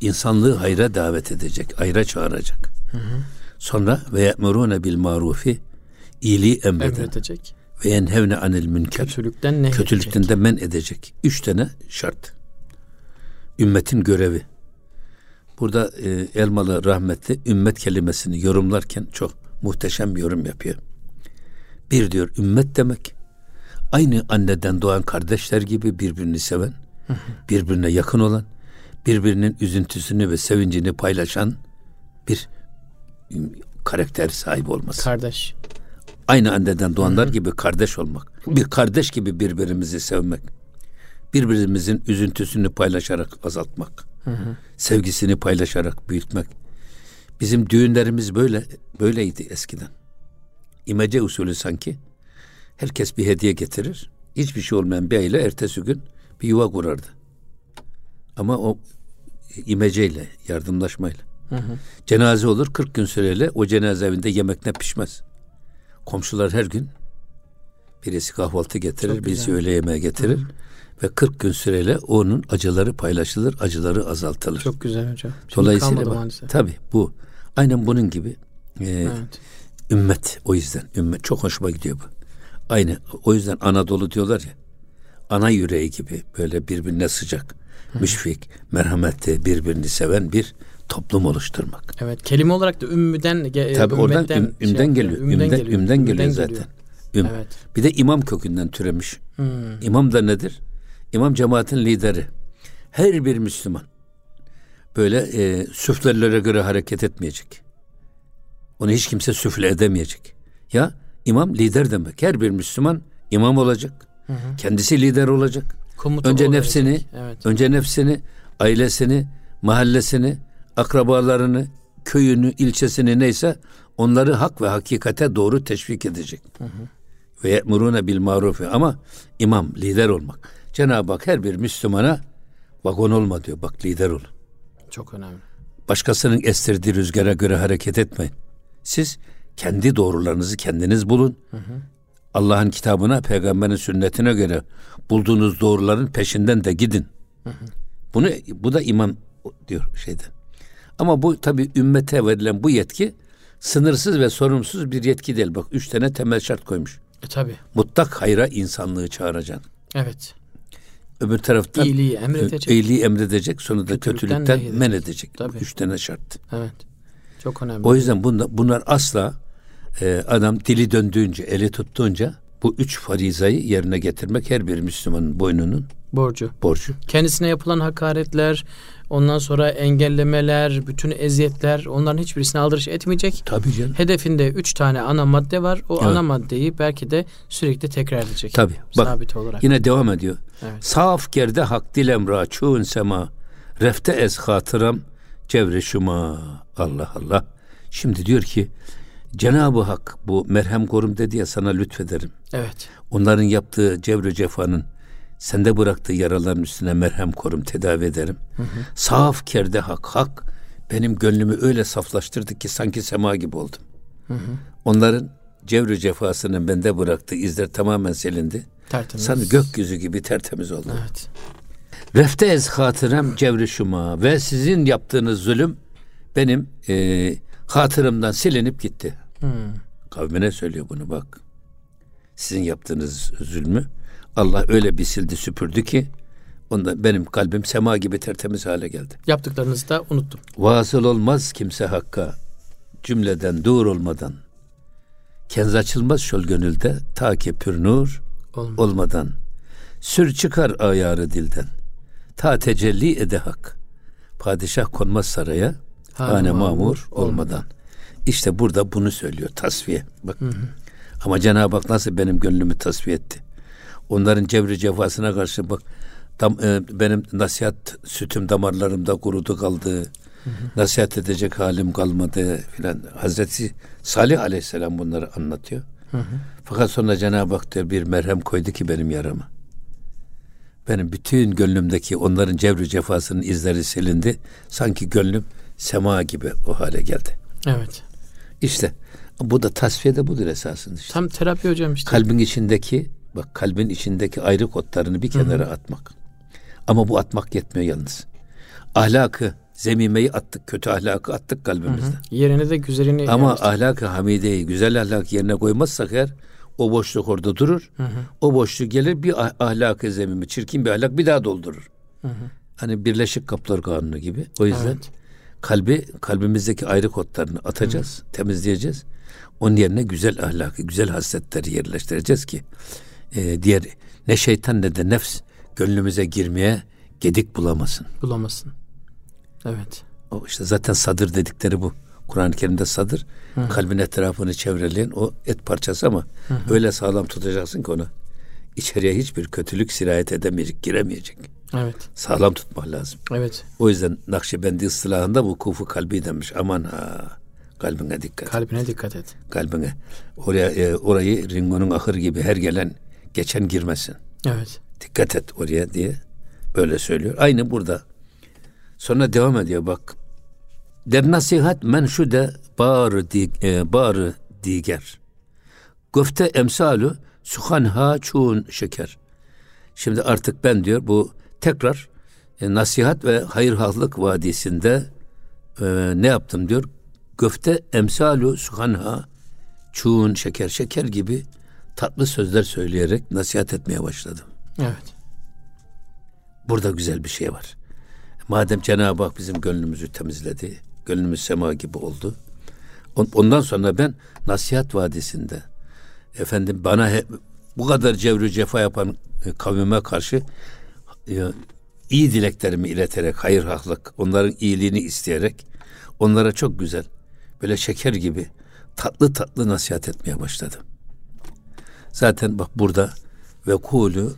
İnsanlığı hayra davet edecek, hayra çağıracak. Sonra ve ye'murune bil marufi iyiliği emreden Emredecek. ve yenhevne anil münker Kötülükten ne kötülükten de men edecek. Üç tane şart. Ümmetin görevi. Burada e, Elmalı rahmetli ümmet kelimesini yorumlarken çok muhteşem bir yorum yapıyor. Bir diyor ümmet demek aynı anneden doğan kardeşler gibi birbirini seven, birbirine yakın olan, birbirinin üzüntüsünü ve sevincini paylaşan bir karakter sahibi olması. Kardeş. Aynı anneden doğanlar gibi kardeş olmak. Bir kardeş gibi birbirimizi sevmek. Birbirimizin üzüntüsünü paylaşarak azaltmak. Sevgisini paylaşarak büyütmek. Bizim düğünlerimiz böyle böyleydi eskiden. İmece usulü sanki. Herkes bir hediye getirir. Hiçbir şey olmayan bir aile ertesi gün bir yuva kurardı. Ama o imeceyle, yardımlaşmayla. Cenaze olur 40 gün süreyle o cenaze evinde yemek ne pişmez. Komşular her gün birisi kahvaltı getirir, Çok birisi güzel. öğle yemeği getirir ve 40 gün süreyle onun acıları paylaşılır, acıları azaltılır. Çok güzel hocam. Şimdi Dolayısıyla bak, maalesef. tabii bu aynen bunun gibi e, Evet. ümmet o yüzden ümmet çok hoşuma gidiyor bu. Aynı o yüzden Anadolu diyorlar ya ana yüreği gibi böyle birbirine sıcak, müşfik, merhametli, birbirini seven bir toplum oluşturmak. Evet. Kelime olarak da ümmüden ge- Tabii oradan üm- şey ümden yapıyor. geliyor. Ümden, ümden, geliyor zaten. Üm. Evet. Bir de imam kökünden türemiş. Hmm. İmam da nedir? İmam cemaatin lideri. Her bir Müslüman böyle e, süflerlere göre hareket etmeyecek. Onu hiç kimse süfle edemeyecek. Ya imam lider demek. Her bir Müslüman imam olacak. Kendisi lider olacak. Komuta Önce o nefsini. Evet. önce nefsini, ailesini, mahallesini, akrabalarını, köyünü, ilçesini neyse onları hak ve hakikate doğru teşvik edecek. Ve ye'murune bil marufi ama imam, lider olmak. Cenab-ı Hak her bir Müslümana vagon olma diyor. Bak lider ol. Çok önemli. Başkasının estirdiği rüzgara göre hareket etmeyin. Siz kendi doğrularınızı kendiniz bulun. Allah'ın kitabına, peygamberin sünnetine göre bulduğunuz doğruların peşinden de gidin. Bunu bu da imam diyor şeyde. Ama bu tabi ümmete verilen bu yetki sınırsız ve sorumsuz bir yetki değil. Bak üç tane temel şart koymuş. E tabi. Mutlak hayra insanlığı çağıracaksın. Evet. Öbür taraftan İyiliği emredecek. iyiliği emredecek, sonra da Kötülükten kötülükten men edecek. Tabii. Üç tane şart. Evet. Çok önemli. O yüzden bunlar, bunlar asla e, adam dili döndüğünce, eli tuttuğunca bu üç farizayı yerine getirmek her bir Müslümanın boynunun borcu. Borcu. Kendisine yapılan hakaretler, ondan sonra engellemeler, bütün eziyetler onların hiçbirisine aldırış etmeyecek. Tabii canım. Hedefinde üç tane ana madde var. O evet. ana maddeyi belki de sürekli tekrar edecek. Tabii. Bak, sabit olarak. Yine devam ediyor. Evet. Saf gerde hak dilemra çuğun sema refte ez hatıram cevre şuma. Allah Allah. Şimdi diyor ki Cenab-ı Hak bu merhem korum dedi ya sana lütfederim. Evet. Onların yaptığı cevre cefanın sende bıraktığı yaraların üstüne merhem korum tedavi ederim. Hı hı. Saf kerde hak hak benim gönlümü öyle saflaştırdı ki sanki sema gibi oldum. Hı hı. Onların cevri cefasının bende bıraktığı izler tamamen silindi. Tertemiz. Sanki gökyüzü gibi tertemiz oldu. Evet. Refte ez hatırem cevri şuma ve sizin yaptığınız zulüm benim e, hatırımdan silinip gitti. Hmm. Kavmine söylüyor bunu bak. Sizin yaptığınız zulmü Allah öyle bir sildi süpürdü ki onda benim kalbim sema gibi tertemiz hale geldi. Yaptıklarınızı da unuttum. Vasıl olmaz kimse hakka cümleden dur olmadan. Kenz açılmaz şol gönülde ta ki pür nur olmadan. olmadan. Sür çıkar ayarı dilden. Ta tecelli ede hak. Padişah konmaz saraya. Hane, hane mamur olmadan. olmadan. İşte burada bunu söylüyor tasfiye. Bak. Hı hı. Ama Cenab-ı Hak nasıl benim gönlümü tasfiye etti. Onların cevri cefasına karşı bak dam, e, benim nasihat sütüm damarlarımda kurudu kaldı. Hı hı. Nasihat edecek halim kalmadı filan. Hazreti Salih Aleyhisselam bunları anlatıyor. Hı hı. Fakat sonra Cenab-ı Hak diyor bir merhem koydu ki benim yarama. Benim bütün gönlümdeki onların cevri cefasının izleri silindi. Sanki gönlüm sema gibi o hale geldi. Evet. İşte bu da tasfiye de budur esasında işte. Tam terapi hocam işte. Kalbin içindeki bak kalbin içindeki ayrı kodlarını bir kenara Hı-hı. atmak. Ama bu atmak yetmiyor yalnız. Ahlakı, zemimeyi attık, kötü ahlakı attık kalbimizden. Hı hı. Yerine de güzelini Ama yerleştir. ahlakı hamideyi, güzel ahlak yerine koymazsak eğer o boşluk orada durur. Hı hı. O boşluk gelir bir ah, ahlakı zemimi, çirkin bir ahlak bir daha doldurur. Hı hı. Hani birleşik kaplar kanunu gibi. O yüzden evet. Kalbi kalbimizdeki ayrı kodlarını atacağız, hı. temizleyeceğiz. Onun yerine güzel ahlakı, güzel hasletleri yerleştireceğiz ki e, diğer ne şeytan ne de nefs gönlümüze girmeye gedik bulamasın. Bulamasın. Evet. O işte zaten sadır dedikleri bu. Kur'an-ı Kerim'de sadır Hı. kalbin etrafını çevreleyen o et parçası ama Hı. öyle sağlam tutacaksın ki onu içeriye hiçbir kötülük sirayet edemeyecek, giremeyecek. Evet. Sağlam tutmak lazım. Evet. O yüzden Nakşibendi ıslahında bu kufu kalbi demiş. Aman ha kalbine dikkat. Kalbine dikkat et. Kalbine. Oraya e, orayı ringonun ahır gibi her gelen geçen girmesin. Evet. Dikkat et oraya diye böyle söylüyor. Aynı burada. Sonra devam ediyor bak. Der nasihat menşude bağrı, di, e, bağrı diger. Göfte emsalu suhanha çuğun şeker. Şimdi artık ben diyor bu tekrar e, nasihat ve hayırhallık vadisinde e, ne yaptım diyor. Göfte emsalu suhanha çuğun şeker şeker gibi tatlı sözler söyleyerek nasihat etmeye başladım. Evet. Burada güzel bir şey var. Madem Cenab-ı Hak bizim gönlümüzü temizledi, gönlümüz sema gibi oldu. Ondan sonra ben nasihat vadisinde efendim bana he, bu kadar cevri cefa yapan e, kavime karşı iyi dileklerimi ileterek, hayır haklık, onların iyiliğini isteyerek onlara çok güzel, böyle şeker gibi tatlı tatlı nasihat etmeye başladım. Zaten bak burada ve kulu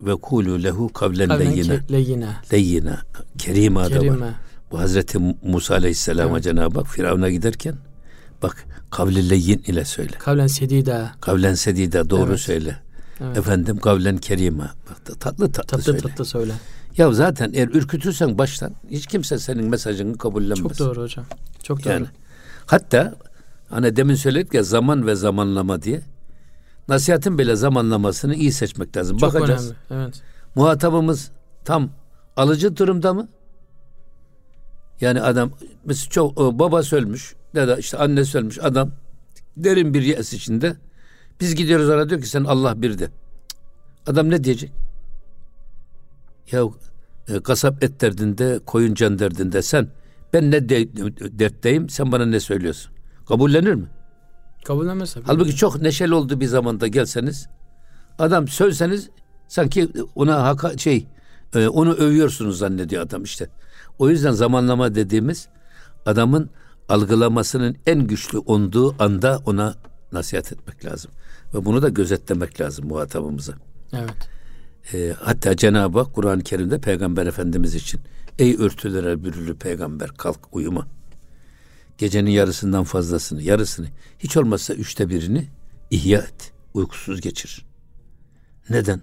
ve kulu lehu kavlen leyyine. Leyyine. Leyyine. Kerima, da var. Bu Hazreti Musa Aleyhisselam'a evet. Cenab-ı Hak Firavun'a giderken bak kavli leyyin ile söyle. Kavlen sedida. Kavlen sedida doğru evet. söyle. Evet. Efendim kavlen kerima. Bak tatlı tatlı, tatlı söyle. Tatlı söyle. Ya zaten eğer ürkütürsen baştan hiç kimse senin mesajını kabullenmez. Çok doğru hocam. Çok doğru. Yani, hatta hani demin söyledik ya zaman ve zamanlama diye. Nasihatin bile zamanlamasını iyi seçmek lazım. Çok Bakacağız. önemli. Evet. Muhatabımız tam alıcı durumda mı? Yani adam mesela çok baba ölmüş ya da işte anne ölmüş adam derin bir yes içinde. Biz gidiyoruz ona diyor ki sen Allah bir de. Adam ne diyecek? Ya e, kasap et derdinde, koyun can derdinde sen ben ne de, dertteyim sen bana ne söylüyorsun? Kabullenir mi? Kabullenmez tabii. Halbuki çok neşeli olduğu bir zamanda gelseniz adam sövseniz sanki ona haka, şey e, onu övüyorsunuz zannediyor adam işte. O yüzden zamanlama dediğimiz adamın algılamasının en güçlü olduğu anda ona nasihat etmek lazım. Ve bunu da gözetlemek lazım muhatabımıza. Evet. E, hatta Cenab-ı Hak Kur'an-ı Kerim'de Peygamber Efendimiz için Ey örtülere bürülü peygamber kalk uyuma. Gecenin yarısından fazlasını, yarısını, hiç olmazsa üçte birini ihya et. Uykusuz geçir. Neden?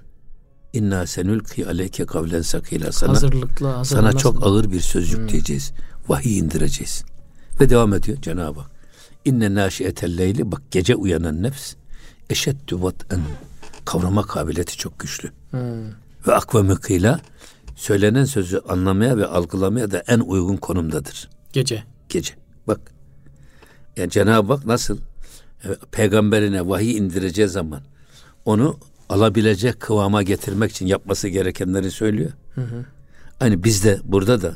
İnna senülki aleyke kavlen sakila sana. Hazırlıklı, Sana çok ağır bir söz yükleyeceğiz. Vahiy indireceğiz. Ve devam ediyor Cenab-ı Hak. İnne naşiyetel leyli bak gece uyanan nefs eşeddü vat'en kavrama kabiliyeti çok güçlü. Hmm. Ve akva mıkıyla söylenen sözü anlamaya ve algılamaya da en uygun konumdadır. Gece. Gece. Bak. Yani Cenab-ı Hak nasıl e, peygamberine vahiy indireceği zaman onu alabilecek kıvama getirmek için yapması gerekenleri söylüyor. Hı hı. Hani biz de burada da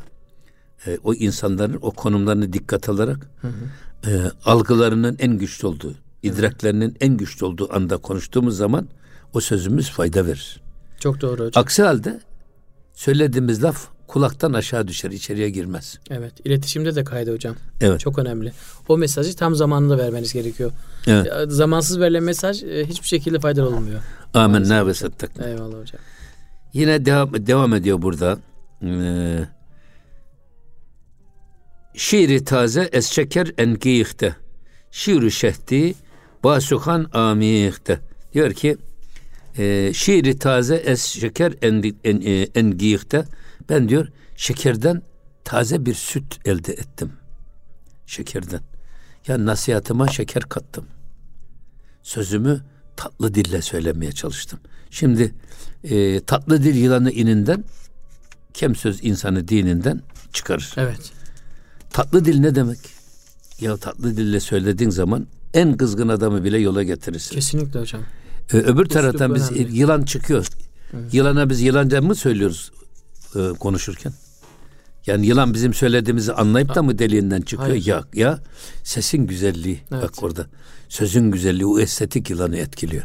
e, o insanların o konumlarını dikkat alarak Hı hı. e, algılarının en güçlü olduğu, idraklerinin en güçlü olduğu anda konuştuğumuz zaman o sözümüz fayda verir. Çok doğru hocam. Aksi halde söylediğimiz laf kulaktan aşağı düşer, içeriye girmez. Evet. İletişimde de kaydı hocam. Evet. Çok önemli. O mesajı tam zamanında vermeniz gerekiyor. Evet. Zamansız verilen mesaj e, hiçbir şekilde faydalı olmuyor. Amenna ve sattakna. Eyvallah hocam. Yine devam, devam ediyor burada. Ee, şiiri taze es şeker engiyihte. Şiiri şehdi basuhan amiyihte. Diyor ki e, şiiri taze es şeker en, en, e. Ben diyor şekerden taze bir süt elde ettim. Şekerden. Ya nasihatıma şeker kattım. Sözümü tatlı dille söylemeye çalıştım. Şimdi e, tatlı dil yılanı ininden, kem söz insanı dininden çıkarır. Evet. Tatlı dil ne demek? Ya tatlı dille söylediğin zaman en kızgın adamı bile yola getirirsin. Kesinlikle hocam. Ee, öbür taraftan biz önemli. yılan çıkıyor. Yılana biz yılanca mı söylüyoruz e, konuşurken? Yani yılan bizim söylediğimizi anlayıp da mı deliğinden çıkıyor? Hayır. Ya ya sesin güzelliği Evet. bak orada. Sözün güzelliği o estetik yılanı etkiliyor.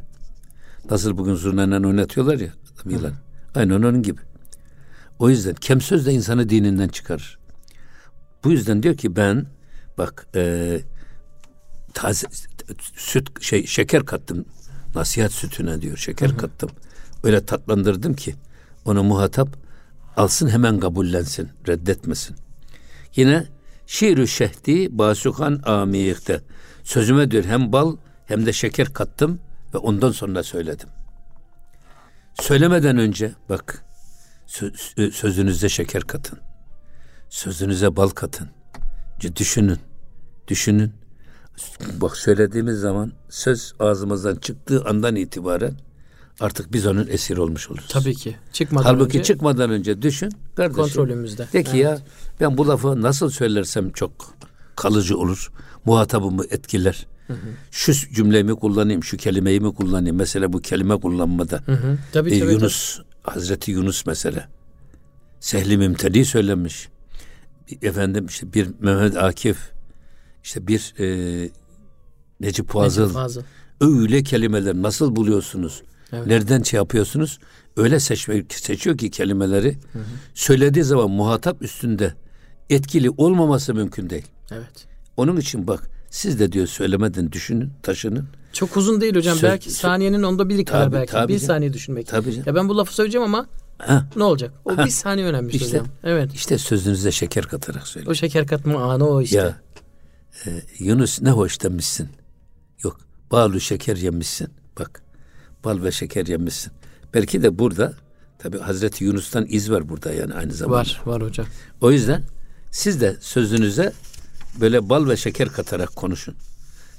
Nasıl bugün zurnayla oynatıyorlar ya yılan. Aynen onun gibi. O yüzden kem söz de insanı dininden çıkarır. Bu yüzden diyor ki ben bak e, taze süt şey şeker kattım nasihat sütüne diyor şeker kattım. Öyle tatlandırdım ki onu muhatap alsın hemen kabullensin reddetmesin. Yine şiirü şehdi basukan amiyikte sözüme diyor hem bal hem de şeker kattım ve ondan sonra söyledim. Söylemeden önce bak sö- sözünüze şeker katın. Sözünüze bal katın. Düşünün. Düşünün. Bak söylediğimiz zaman söz ağzımızdan çıktığı andan itibaren artık biz onun esir olmuş oluruz. Tabii ki. Çıkmadan Halbuki önce çıkmadan önce düşün kardeşim. kontrolümüzde. De ki ya ben bu lafı nasıl söylersem çok kalıcı olur. Muhatabımı etkiler. Şu cümlemi kullanayım, şu kelimeyi mi kullanayım? Mesela bu kelime kullanmada. Hı hı. Tabii, E, tabii, Yunus, Hazreti Yunus mesela. Sehli Mümteli söylemiş. Efendim işte bir Mehmet Akif, işte bir e, Necip. Fazıl. Necip Fazıl. Öyle kelimeler nasıl buluyorsunuz? Evet. Nereden şey yapıyorsunuz? Öyle seçme, seçiyor ki kelimeleri. Söylediği zaman muhatap üstünde etkili olmaması mümkün değil. Evet. Onun için bak siz de diyor söylemeden düşünün, taşının. Çok uzun değil hocam. Söz- belki sö- saniyenin onda biri kadar Tabii, belki. tabii bir canım. saniye düşünmek. Tabii canım. Ya ben bu lafı söyleyeceğim ama Ha, ne olacak? O Ha. bir saniye önemli İşte. hocam. Evet. işte sözünüze şeker katarak söyleyin. O şeker katma anı o işte. Ya e, Yunus ne hoş demişsin. Yok balı şeker yemişsin. Bak bal ve şeker yemişsin. Belki de burada tabi Hazreti Yunus'tan iz var burada yani aynı zamanda. Var, var hocam. O yüzden siz de sözünüze böyle bal ve şeker katarak konuşun.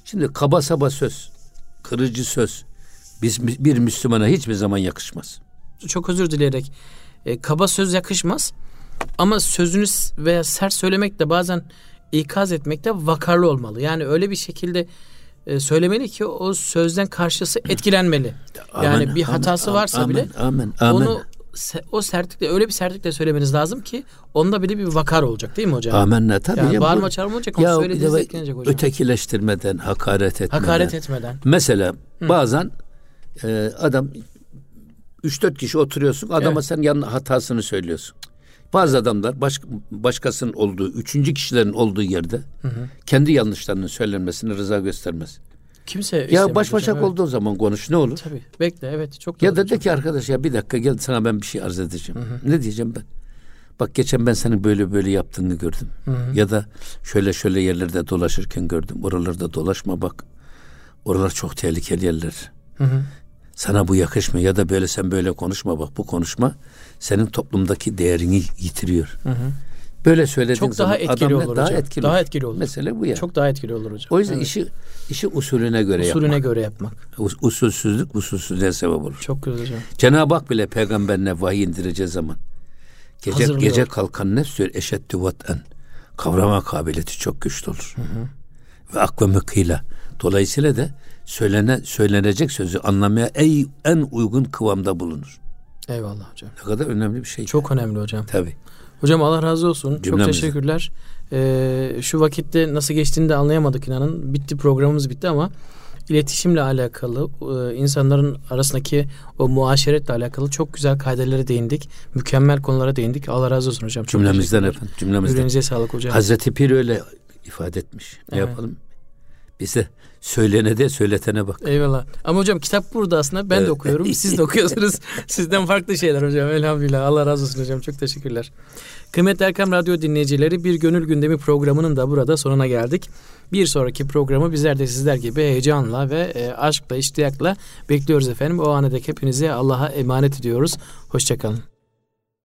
Şimdi kaba saba söz, kırıcı söz biz bir Müslümana hiçbir zaman yakışmaz. Çok özür dileyerek. E, kaba söz yakışmaz. Ama sözünü s- veya sert söylemek de bazen ikaz etmek de vakarlı olmalı. Yani öyle bir şekilde e, söylemeli ki o sözden karşısı etkilenmeli. yani Amen, bir amen, hatası amen, varsa amen, bile amen, amen. onu o sertlikle öyle bir sertlikle söylemeniz lazım ki onda bile bir vakar olacak değil mi hocam? Amenna tabii. Yani ya, bağırma çağırma olacak ama söylediğiniz etkilenecek hocam. Ötekileştirmeden, hakaret etmeden. Hakaret etmeden. Mesela Hı. bazen e, adam 3-4 kişi oturuyorsun adama evet. sen yanına hatasını söylüyorsun. Bazı adamlar baş, başkasının olduğu, üçüncü kişilerin olduğu yerde hı hı. kendi yanlışlarının söylenmesine rıza göstermez. Kimse ya baş başa evet. olduğu zaman konuş ne olur? Tabii. Bekle evet çok Ya da de ki arkadaş ya bir dakika gel sana ben bir şey arz edeceğim. Hı hı. Ne diyeceğim ben? Bak geçen ben senin böyle böyle yaptığını gördüm. Hı hı. Ya da şöyle şöyle yerlerde dolaşırken gördüm. Oralarda dolaşma bak. Oralar çok tehlikeli yerler. Hı hı. Sana bu yakışmıyor ya da böyle sen böyle konuşma bak bu konuşma senin toplumdaki değerini yitiriyor. Hı hı. Böyle söylediğin Çok zaman daha etkili adam olur daha hocam. etkili daha olur. etkili olur. Mesele bu ya. Çok daha etkili olur hocam. O yüzden evet. işi işi usulüne göre usulüne yapmak. göre yapmak. Us, usulsüzlük usulsüzlüğe sebep olur. Çok güzel hocam. Cenab-ı Hak bile peygamberine vahiy indireceği zaman gece Hazırlıyor. gece kalkan ne söylüyor? Eşeddü vat'en. Kavrama kabiliyeti çok güçlü olur. Hı hı. Ve aklı mıkıyla. Dolayısıyla da söylene, söylenecek sözü anlamaya ey, en uygun kıvamda bulunur. Eyvallah hocam. Ne kadar önemli bir şey. Çok önemli hocam. Tabii. Hocam Allah razı olsun. Cümlemize. Çok teşekkürler. Ee, şu vakitte nasıl geçtiğini de anlayamadık inanın. Bitti programımız bitti ama iletişimle alakalı e, insanların arasındaki o muaşeretle alakalı çok güzel kaidelere değindik. Mükemmel konulara değindik. Allah razı olsun hocam. Cümlemizden efendim. Cümlemizden. Yüreğinize sağlık hocam. Hazreti Pir öyle ifade etmiş. Ne Evet. yapalım? Biz de söylene de söyletene bak. Eyvallah. Ama hocam kitap burada aslında. Ben de Evet. okuyorum. Siz de okuyorsunuz. Sizden farklı şeyler hocam. Elhamdülillah. Allah razı olsun hocam. Çok teşekkürler. Kıymetli Erkam Radyo dinleyicileri bir gönül gündemi programının da burada sonuna geldik. Bir sonraki programı bizler de sizler gibi heyecanla ve e, aşkla, iştiyakla bekliyoruz efendim. O ana dek hepinizi Allah'a emanet ediyoruz. Hoşçakalın.